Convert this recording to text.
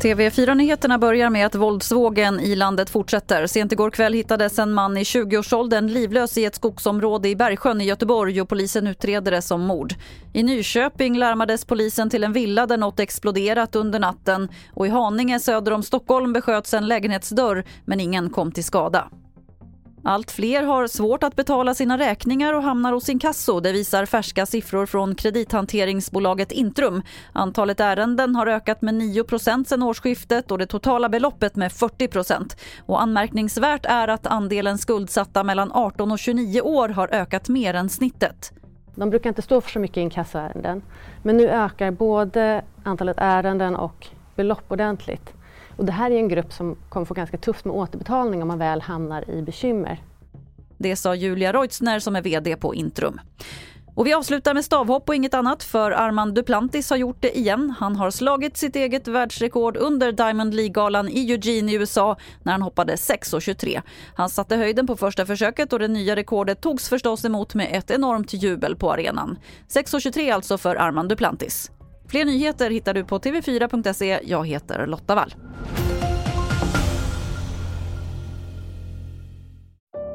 TV4-nyheterna börjar med att våldsvågen i landet fortsätter. Sent igår kväll hittades en man i 20-årsåldern livlös i ett skogsområde i Bergsjön i Göteborg och polisen utreder det som mord. I Nyköping larmades polisen till en villa där något exploderat under natten och i Haninge söder om Stockholm besköts en lägenhetsdörr men ingen kom till skada. Allt fler har svårt att betala sina räkningar och hamnar hos inkasso. Det visar färska siffror från kredithanteringsbolaget Intrum. Antalet ärenden har ökat med 9% sedan årsskiftet och det totala beloppet med 40 och Anmärkningsvärt är att andelen skuldsatta mellan 18 och 29 år har ökat mer än snittet. De brukar inte stå för så mycket inkassoärenden men nu ökar både antalet ärenden och belopp ordentligt. Och det här är en grupp som kommer få ganska tufft med återbetalning om man väl hamnar i bekymmer. Det sa Julia Reutzner som är VD på Intrum. Och vi avslutar med stavhopp och inget annat för Armand Duplantis har gjort det igen. Han har slagit sitt eget världsrekord under Diamond League-galan i Eugene i USA när han hoppade 6,23. Han satte höjden på första försöket och det nya rekordet togs förstås emot med ett enormt jubel på arenan. 6,23 alltså för Armand Duplantis. Fler nyheter hittar du på tv4.se. Jag heter Lotta Wall.